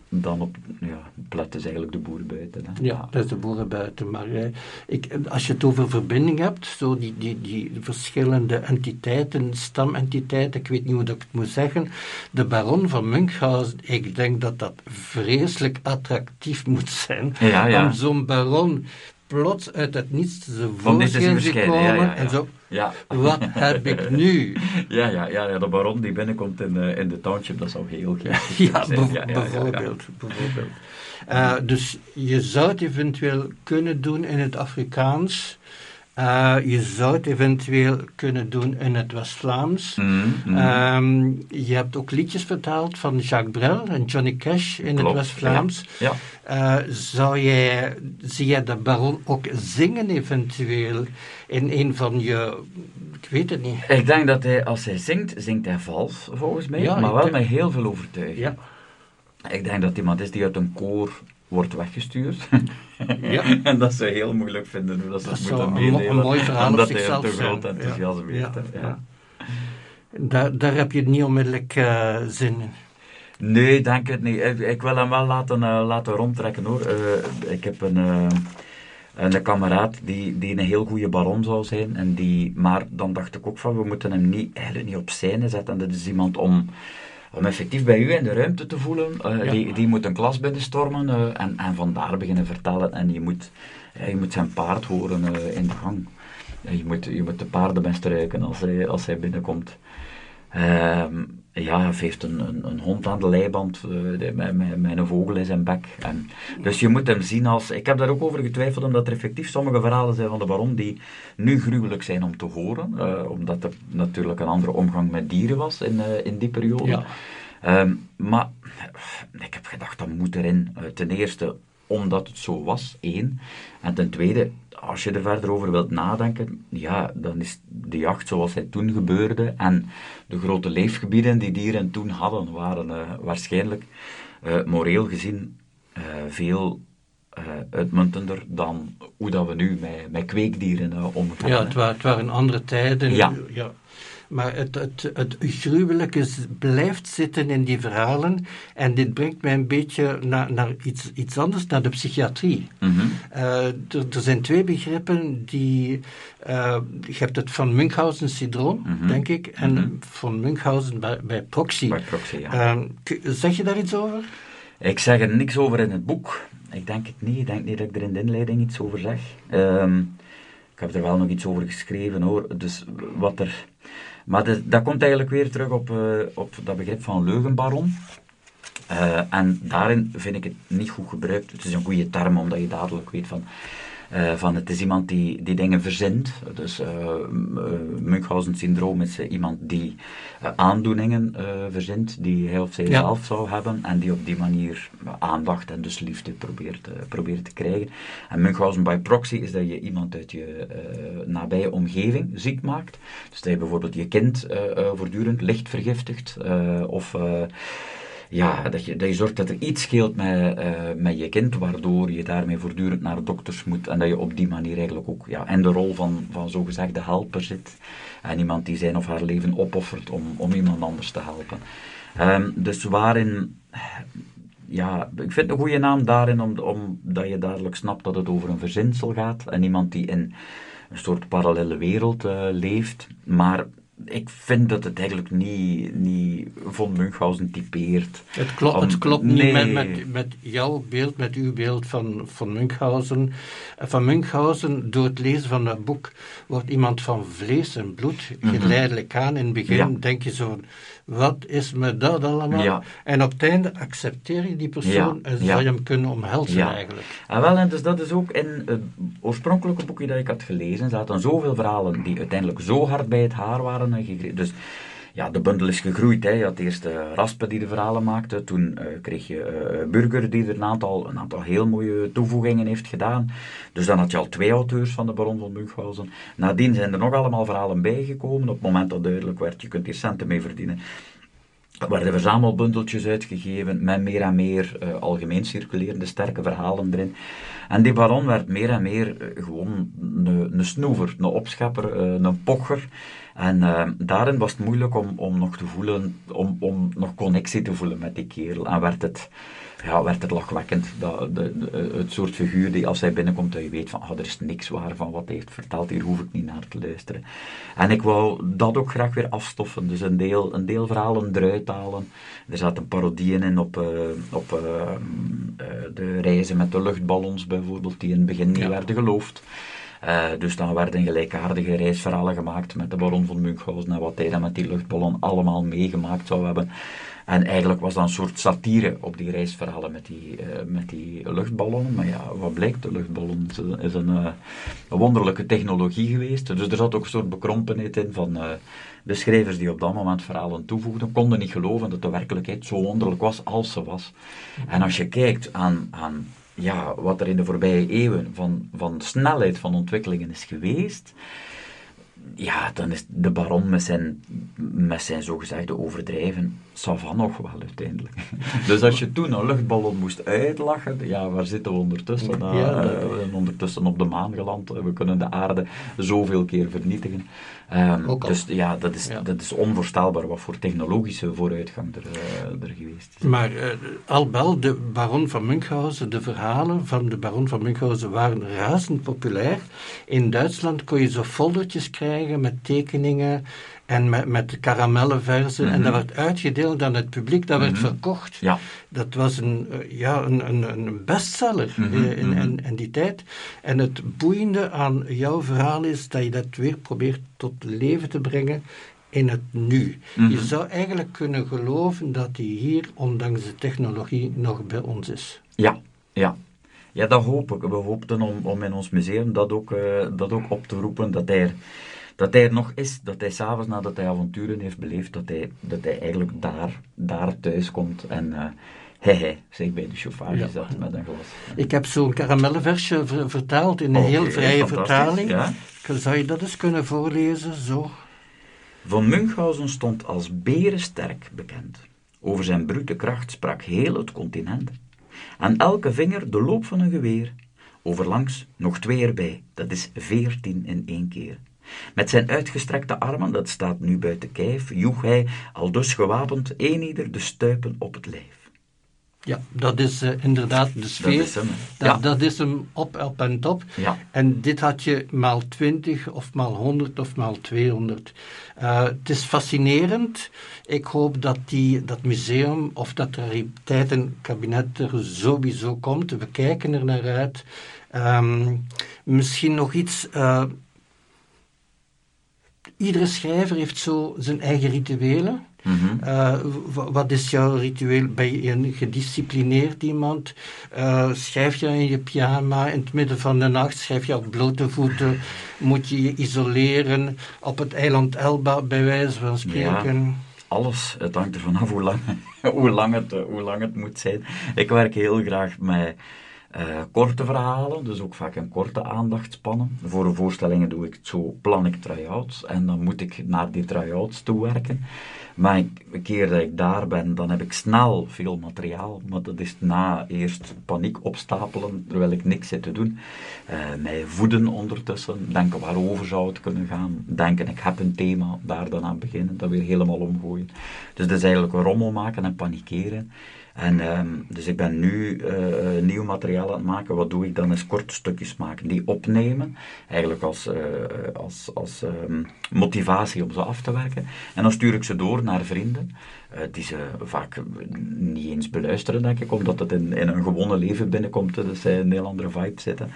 dan op ja, plat is eigenlijk de boeren buiten. Hè. Ja, dat is de boeren buiten. Maar uh, ik, als je het over verbinding hebt, zo die, die, die verschillende entiteiten, stamentiteiten, ik weet niet hoe ik het moet zeggen. De baron van Munchausen, ik denk dat dat vreselijk attractief moet zijn. Ja, ja. Om zo'n baron plots uit het niets tevoorschijn gekomen ja, ja, en zo, ja. wat heb ik nu? (laughs) Ja, ja, ja, de baron die binnenkomt in, uh, in de township, dat zou heel (laughs) graag ja, zijn. Ja, bijvoorbeeld. bijvoorbeeld. Uh, dus je zou het eventueel kunnen doen in het Afrikaans, uh, je zou het eventueel kunnen doen in het West-Vlaams. Mm, mm. Um, je hebt ook liedjes vertaald van Jacques Brel en Johnny Cash in Klopt, het West-Vlaams. Ja. ja. Uh, zou jij, zie jij de baron ook zingen eventueel in een van je... Ik weet het niet. Ik denk dat hij, als hij zingt, zingt hij vals, volgens mij. Ja, maar wel denk... met heel veel overtuiging. Ja. Ik denk dat iemand is die uit een koor wordt weggestuurd. Ja. (laughs) en dat ze heel moeilijk vinden hoe dat ze Dat het moeten meedelen. een mooi verhaal op omdat hij te groot enthousiasme ja. heeft. Ja. Daar, daar heb je niet onmiddellijk uh, zin in. Nee, denk het niet. Ik, ik wil hem wel laten, uh, laten rondtrekken hoor. Uh, ik heb een, een kameraad die, die een heel goede baron zou zijn. En die, maar dan dacht ik ook van, we moeten hem niet, eigenlijk niet op scène zetten. En dat is iemand om om effectief bij u in de ruimte te voelen. Uh, Ja. die, die moet een klas binnenstormen uh, en, en vandaar beginnen vertellen. En je moet, ja, je moet zijn paard horen uh, in de gang. je, moet, je moet de paarden best ruiken als hij, als hij binnenkomt. Ehm, ja, hij heeft een, een, een, hond aan de leiband uh, met, een vogel in zijn bek. En, dus je moet hem zien als... Ik heb daar ook over getwijfeld, omdat er effectief sommige verhalen zijn van de baron die nu gruwelijk zijn om te horen. Uh, omdat er natuurlijk een andere omgang met dieren was in, uh, in die periode. Ja. Um, maar ik heb gedacht, dat moet erin. ten eerste omdat het zo was, één. En ten tweede, als je er verder over wilt nadenken, ja, dan is de jacht zoals hij toen gebeurde en de grote leefgebieden die dieren toen hadden, waren uh, waarschijnlijk uh, moreel gezien uh, veel uitmuntender dan hoe dat we nu met, met kweekdieren omgaan. Ja, het, wa het waren andere tijden. Ja. ja. Maar het, het, het gruwelijke blijft zitten in die verhalen. En dit brengt mij een beetje naar, naar iets, iets anders, naar de psychiatrie. Mm -hmm. uh, er, zijn twee begrippen die. Uh, je hebt het van Munchausen-syndroom, Mhm. mm -hmm. denk ik, en mm -hmm. van Munchausen bij, bij proxy. Bij proxy ja. uh, zeg je daar iets over? Ik zeg er niks over in het boek. Ik denk het niet. Ik denk niet dat ik er in de inleiding iets over zeg. Um, ik heb er wel nog iets over geschreven hoor. Dus wat er. Maar dat komt eigenlijk weer terug op, uh, op dat begrip van leugenbaron. Eh, en daarin vind ik het niet goed gebruikt. Het is een goede term, omdat je dadelijk weet van uh, van het is iemand die, die dingen verzint. Dus uh, Munchausen-syndroom is iemand die aandoeningen verzint die hij of zij ja. zelf zou hebben en die op die manier aandacht en dus liefde probeert, probeert te krijgen. En Munchausen by proxy is dat je iemand uit je nabije omgeving ziek maakt. Dus dat je bijvoorbeeld je kind voortdurend licht vergiftigt of ja, dat, je, dat je zorgt dat er iets scheelt met, uh, met je kind, waardoor je daarmee voortdurend naar dokters moet en dat je op die manier eigenlijk ook ja, in de rol van, van zogezegde helper zit en iemand die zijn of haar leven opoffert om, om iemand anders te helpen. Um, dus waarin, ja, ik vind een goede naam daarin, omdat om, je dadelijk snapt dat het over een verzinsel gaat en iemand die in een soort parallele wereld uh, leeft, maar ik vind dat het eigenlijk niet, niet von Munchausen typeert. Het, klopt, het klopt niet met, met, met, jouw beeld, met uw beeld van, van Munchausen. Van Munchausen, door het lezen van dat boek, wordt iemand van vlees en bloed mhm. geleidelijk aan. In het begin denk je zo wat is me dat allemaal? En op het einde accepteer je die persoon en zou je hem kunnen omhelzen eigenlijk. En wel, en dus dat is ook in het oorspronkelijke boekje dat ik had gelezen, zaten zoveel verhalen die uiteindelijk zo hard bij het haar waren Dus ja, de bundel is gegroeid. Hè. Je had eerst uh, Raspe die de verhalen maakte. Toen uh, kreeg je uh, Burger die er een aantal, een aantal heel mooie toevoegingen heeft gedaan. Dus dan had je al twee auteurs van de Baron van Munchausen. Nadien zijn er nog allemaal verhalen bijgekomen. Op het moment dat duidelijk werd, je kunt hier centen mee verdienen. Er werden verzamelbundeltjes uitgegeven met meer en meer algemeen circulerende sterke verhalen erin. En die baron werd meer en meer gewoon een, snoever, een opschepper, een pocher. En daarin was het moeilijk om, om nog te voelen, om, om nog connectie te voelen met die kerel. En werd het, ja, werd het lachwekkend. Dat, de, de, het soort figuur die als hij binnenkomt, dat je weet van, ah, er is niks waar van wat hij heeft verteld, hier hoef ik niet naar te luisteren. En ik wou dat ook graag weer afstoffen. Dus een deel, een deel verhalen eruit halen. Er zaten parodieën in op, uh, op uh, de reizen met de luchtballons bijvoorbeeld, die in het begin niet ja. werden geloofd. Uh, dus dan werden gelijkaardige reisverhalen gemaakt met de baron van Munchausen en wat hij dan met die luchtballon allemaal meegemaakt zou hebben. En eigenlijk was dat een soort satire op die reisverhalen met die, uh, met die luchtballon. Maar ja, wat blijkt, de luchtballon is een, uh, een wonderlijke technologie geweest. Dus er zat ook een soort bekrompenheid in van de schrijvers die op dat moment verhalen toevoegden, konden niet geloven dat de werkelijkheid zo wonderlijk was als ze was. En als je kijkt aan, aan ja, wat er in de voorbije eeuwen van, van snelheid van ontwikkelingen is geweest, ja, dan is de baron met zijn, met zijn zogezegde overdrijven Savan nog wel uiteindelijk. (laughs) dus als je toen een luchtballon moest uitlachen, ja, waar zitten we ondertussen? Ja, uh, we zijn ondertussen op de maan geland. We kunnen de aarde zoveel keer vernietigen. Um, dus ja, dat is, dat is onvoorstelbaar wat voor technologische vooruitgang er, uh, er geweest is. Maar uh, Albel, de baron van Munchausen, de verhalen van de baron van Munchausen waren razend populair. In Duitsland kon je zo foldertjes krijgen met tekeningen en met, met karamellenversen. En dat mhm. werd uitgedeeld aan het publiek, dat werd mhm. verkocht. Ja. Dat was een, eh, ja, een, een, een bestseller mm in, in, in, die tijd. En het boeiende aan jouw verhaal is dat je dat weer probeert tot leven te brengen in het nu. Je zou eigenlijk kunnen geloven dat die hier, ondanks de technologie, nog bij ons is. Ja, ja. Ja, dat hoop ik. We hoopten om, om in ons museum dat ook, uh, dat ook op te roepen, dat hij er dat hij er nog is, dat hij s'avonds nadat hij avonturen heeft beleefd, dat hij, dat hij eigenlijk daar, daar thuis komt en uh, hij, hij, zeg bij de chauffage ja. zat met een glas. Ik heb zo'n karamellenversje vertaald in een heel vrije vertaling. Ja. Zou je dat eens kunnen voorlezen, zo? Von Munchausen stond als berensterk bekend. Over zijn brute kracht sprak heel het continent. Aan elke vinger de loop van een geweer. Overlangs nog twee erbij, dat is veertien in één keer. Met zijn uitgestrekte armen, dat staat nu buiten kijf, joeg hij, al dus gewapend, een ieder de stuipen op het lijf. Ja, dat is uh, inderdaad de sfeer. Dat is hem, dat, ja. dat, is hem op, op en top. Ja. En dit had je maal 20 of maal 100 of maal 200. Uh, het is fascinerend. Ik hoop dat die, dat museum of dat rariteitenkabinet er sowieso komt. We kijken er naar uit. Um, misschien nog iets. Uh, iedere schrijver heeft zo zijn eigen rituelen. Mhm. Eh, wat is jouw ritueel? Ben je een gedisciplineerd iemand? Eh, schrijf je in je pyjama in het midden van de nacht? Schrijf je op blote voeten? Moet je je isoleren op het eiland Elba, bij wijze van spreken? Alles. Het hangt ervan af hoe lang, (laughs) hoe lang, het, eh, hoe lang het moet zijn. Ik werk heel graag met eh, korte verhalen, dus ook vaak een korte aandachtspannen. Voor voorstellingen doe ik het zo, plan ik try-outs en dan moet ik naar die try-outs toe werken. Maar een keer dat ik daar ben, dan heb ik snel veel materiaal, maar dat is na eerst paniek opstapelen, terwijl ik niks zit te doen. Eh, mij voeden ondertussen, denken waarover zou het kunnen gaan, denken ik heb een thema, daar dan aan beginnen, dat weer helemaal omgooien. Dus dat is eigenlijk een rommel maken en panikeren. En ehm, dus ik ben nu eh, eh, nieuw materiaal aan het maken. Wat doe ik dan? Is korte stukjes maken, die opnemen, eigenlijk als, eh, als, als ehm, motivatie om ze af te werken. En dan stuur ik ze door naar vrienden, die ze vaak niet eens beluisteren, denk ik, omdat het in, een gewone leven binnenkomt, dus zij een heel andere vibe zitten.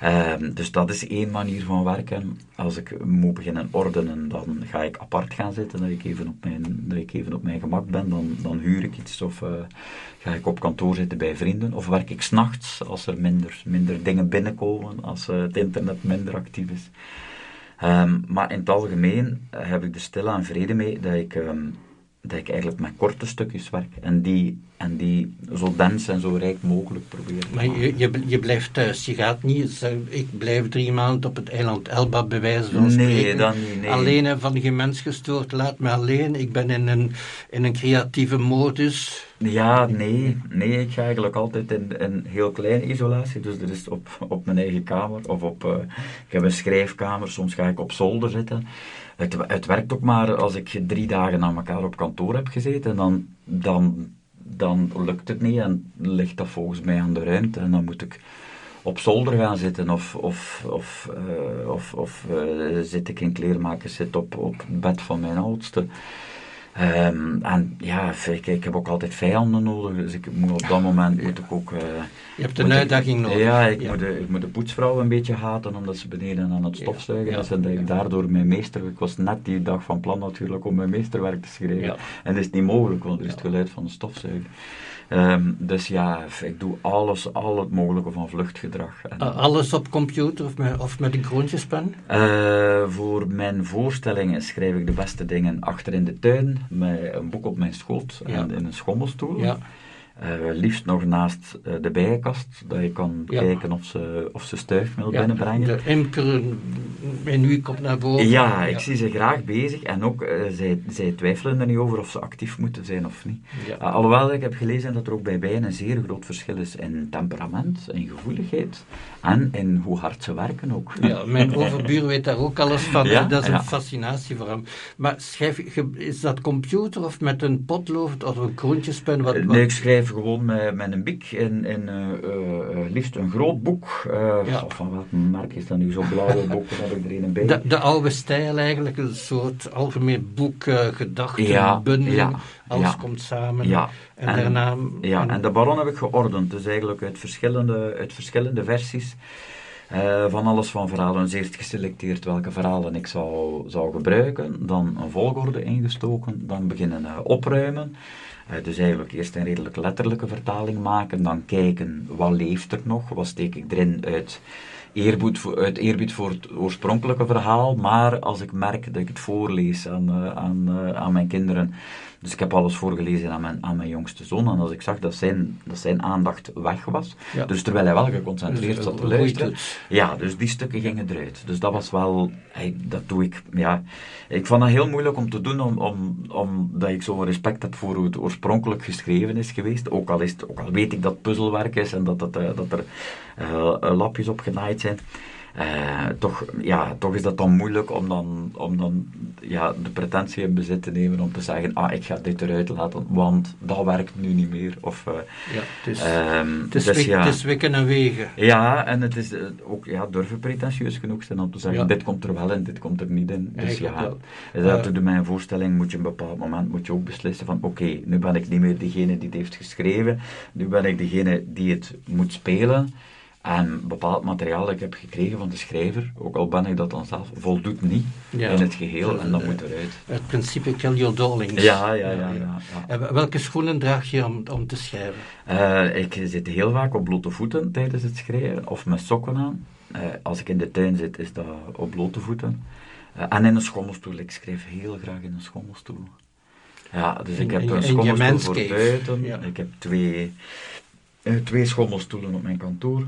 Ehm, dus dat is één manier van werken. Als ik moet beginnen ordenen, dan ga ik apart gaan zitten, dat ik even op mijn, dat ik even op mijn gemak ben. Dan, dan huur ik iets of eh, ga ik op kantoor zitten bij vrienden. Of werk ik s'nachts als er minder, minder dingen binnenkomen, als eh, het internet minder actief is. Ehm, maar in het algemeen heb ik er stilaan vrede mee dat ik, ehm, dat ik eigenlijk met korte stukjes werk. En die, en die zo dens en zo rijk mogelijk probeer Maar je, je, je blijft thuis. Je gaat niet zeggen, ik blijf drie maanden op het eiland Elba, bij wijze van Nee, dan niet, nee. Alleen en van geen mens gestoord, laat me alleen. Ik ben in een, in een creatieve modus. Ja, nee. Nee, ik ga eigenlijk altijd in een heel kleine isolatie. Dus dat is op, op mijn eigen kamer. Of op, eh, ik heb een schrijfkamer, soms ga ik op zolder zitten. Het, het werkt ook maar als ik drie dagen aan elkaar op kantoor heb gezeten. Dan, dan, dan lukt het niet en ligt dat volgens mij aan de ruimte. En dan moet ik op zolder gaan zitten of, of, of, eh, of, of eh, zit ik in kleermakers, zit op, op het bed van mijn oudste. Ehm, en ja, ik, ik heb ook altijd vijanden nodig, dus ik moet op dat moment moet ik ook... eh, Je hebt een ik- uitdaging nodig. Ja, ik, Ja. Moet de, ik moet de poetsvrouw een beetje haten, omdat ze beneden aan het stofzuigen Ja, is. En dat ik daardoor mijn meester... Ik was net die dag van plan natuurlijk om mijn meesterwerk te schrijven. En dat is niet mogelijk, want er is het geluid van de stofzuiger. Ehm, dus ja, ik doe alles, al het mogelijke van vluchtgedrag. En, Uh, alles op computer of met, of met een kroontjespen? eh, voor mijn voorstellingen schrijf ik de beste dingen achter in de tuin, met een boek op mijn schoot en in een schommelstoel. Ja. Eh, liefst nog naast eh, de bijenkast, dat je kan Ja. kijken of ze, of ze stuifmeel Ja, binnenbrengen. De imker in u komt naar boven. Ja, ik zie ze graag bezig en ook, eh, zij, zij twijfelen er niet over of ze actief moeten zijn of niet. Alhoewel ik heb gelezen dat er ook bij bijen een zeer groot verschil is in temperament, in gevoeligheid en in hoe hard ze werken ook. Ja, mijn (laughs) overbuur weet daar ook alles van. Dat is een fascinatie voor hem. Maar schrijf, is dat computer of met een potlood of een kroontjespen? Wat, wat- Nee, ik schrijf gewoon met, met een biek in, in eh, eh, eh, liefst een groot boek. Ja. Of van welk merk is dat nu? Zo'n blauwe boek, heb ik er een bij. de, de oude stijl eigenlijk, een soort algemeen boek, gedachten, Ja, bundeling, alles komt samen. Ja, En, en- daarna... Ja, en- en de baron heb ik geordend. Dus eigenlijk uit verschillende, uit verschillende versies. van alles van verhalen. Dus eerst geselecteerd welke verhalen ik zou, zou gebruiken. Dan een volgorde ingestoken. Dan beginnen eh, opruimen. Eh, dus eigenlijk eerst een redelijk letterlijke vertaling maken. Dan kijken, wat leeft er nog? Wat steek ik erin uit eerbied voor, voor het oorspronkelijke verhaal. Maar als ik merk dat ik het voorlees aan, eh, aan, eh, aan mijn kinderen... Dus ik heb alles voorgelezen aan mijn, aan mijn jongste zoon. En als ik zag dat zijn, dat zijn aandacht weg was... Ja. Dus terwijl hij wel geconcentreerd Dus, zat te eh, luisteren... Ja, dus die stukken gingen eruit. Dus dat was wel... hey, dat doe ik... Ja, ik vond dat heel moeilijk om te doen, om, om, omdat ik zo'n respect heb voor hoe het oorspronkelijk geschreven is geweest. Ook al, is het, ook al weet ik dat puzzelwerk is en dat, het, eh, dat er eh, lapjes op genaaid zijn. Eh, toch, ja, toch is dat dan moeilijk om dan, om dan ja, de pretentie in bezit te nemen om te zeggen, ah, ik ga dit eruit laten, want dat werkt nu niet meer. Of, eh, ja, het is, ehm, het, is dus ja. het is wikken en wegen. Ja, en het is eh, ook ja, durven pretentieus genoeg zijn om te zeggen, Ja. dit komt er wel in, dit komt er niet in. Dus ja, wel. dat Eh, doet mijn voorstelling, moet je op een bepaald moment moet je ook beslissen van, oké, nu ben ik niet meer degene die het heeft geschreven, nu ben ik degene die het moet spelen. En bepaald materiaal dat ik heb gekregen van de schrijver, ook al ben ik dat dan zelf, voldoet niet Ja. in het geheel en dat Eh, moet eruit. Het principe kill your darlings. Ja, ja, ja. ja, welke schoenen draag je om, om te schrijven? Eh, ik zit heel vaak op blote voeten tijdens het schrijven, of met sokken aan. Eh, als ik in de tuin zit, is dat op blote voeten. En in een schommelstoel. Ik schrijf heel graag in een schommelstoel. Ja, dus ik heb een schommelstoel voor buiten. Ik heb twee, twee schommelstoelen op mijn kantoor.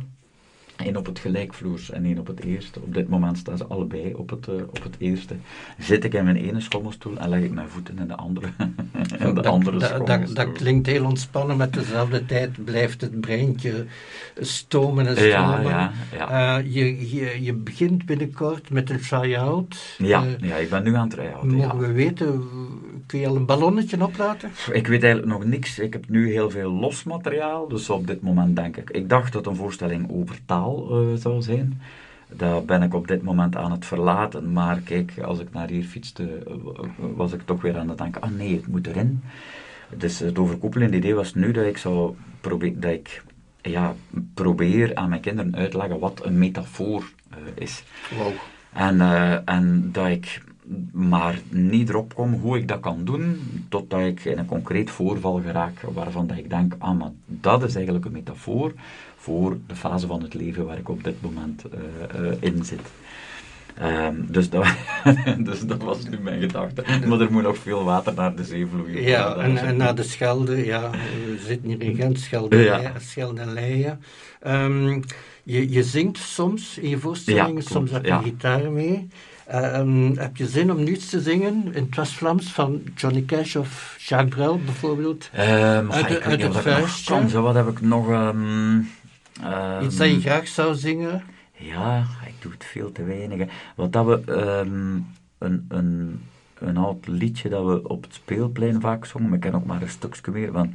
Eén op het gelijkvloers en één op het eerste. Op dit moment staan ze allebei op het, eh, op het eerste. Zit ik in mijn ene schommelstoel en leg ik mijn voeten in de andere, (laughs) in de dat, andere dat, dat, dat klinkt heel ontspannen, met dezelfde tijd blijft het breintje stomen en Ja, stromen. ja, ja. Eh, je, je, je begint binnenkort met een try-out. Ja, Eh, ja, ik ben nu aan het rijden. mogen we weten, kun je al een ballonnetje oplaten? Ik weet eigenlijk nog niks. Ik heb nu heel veel los materiaal, dus op dit moment denk ik. Ik dacht dat een voorstelling over taal eh, zou zijn. Daar ben ik op dit moment aan het verlaten. Maar kijk, als ik naar hier fietste, eh, was ik toch weer aan het denken: ah nee, het moet erin. Dus het overkoepelende idee was nu dat ik zou proberen, dat ik ja, probeer aan mijn kinderen uit te leggen wat een metafoor eh, is. Wow. En, en dat ik maar niet erop kom hoe ik dat kan doen, totdat ik in een concreet voorval geraak waarvan dat ik denk, ah, maar dat is eigenlijk een metafoor voor de fase van het leven waar ik op dit moment eh, eh, in zit. Ehm, dus, dat, (laughs) dus dat was nu mijn gedachte. Maar er moet nog veel water naar de zee vloeien. Ja, en, en naar de Schelde, ja, we zitten hier in Gent, Schelde, Ja. Schelde en Leien. Ehm, je, je zingt soms in je voorstellingen, Ja, soms heb je ja. gitaar mee. Ehm, heb je zin om nu iets te zingen in het West-Vlaams van Johnny Cash of Jacques Brel bijvoorbeeld? Ehm, Uit de- het vuistje? kan. Zo, wat heb ik nog... ehm, iets dat je graag zou zingen? Ja, ik doe het veel te weinig. hè. Want dat we een, een, een oud liedje dat we op het speelplein vaak zongen, maar ik ken ook maar een stukje meer van.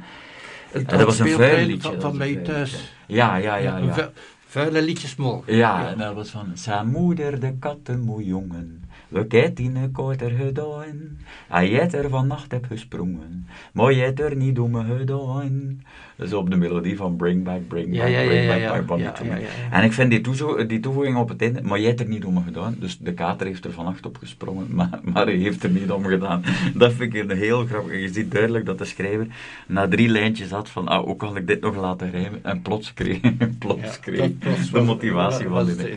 Het dat was een vuil liedje. Van, van thuis. Ja, ja, ja. Ja. Vu- Vuile liedjes mogen. Ja, en dat was van zijn moeder, de kattenmoejongen. We kijkt in korter gedaan. Hij het er vannacht heb gesprongen. Maar jij het er niet om me gedaan. Dat is op de melodie van Bring Back, Bring Back, Ja, Bring Back. My to Me. En ik vind die, toezo- die toevoeging op het einde, maar jij hebt er niet om me gedaan. Dus de kater heeft er vannacht op gesprongen, maar, maar hij heeft er niet om gedaan. Dat vind ik een heel grappig. Je ziet duidelijk dat de schrijver na drie lijntjes had van, ah, hoe kan ik dit nog laten rijmen? En plots kreeg, (laughs) plots kreeg was de motivatie van de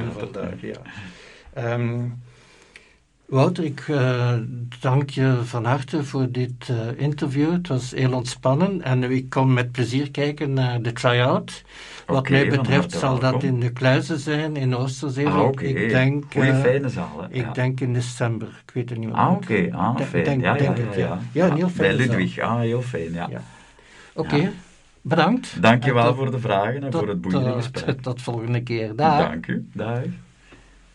ja. Ehm, Wouter, ik eh, dank je van harte voor dit eh, interview. Het was heel ontspannen en ik kom met plezier kijken naar de try-out. Wat mij betreft zal dat in de Kluizen zijn in Oosterzee. Ah, oké. Ik denk, Goeie eh, fijne zaal, ik ja. denk in december. Ik weet het niet. Ah, oké. Ah, Denk- fijn. denk- ja, denk ja, het, ja, ja. Ja, een heel fijne Bij zaal. Ludwig. Ah, heel fijn, ja. Oké, bedankt. Dankjewel tot- voor de vragen en tot, voor het boeiende eh, gesprek. tot volgende keer. Dag. Dank u. Dag.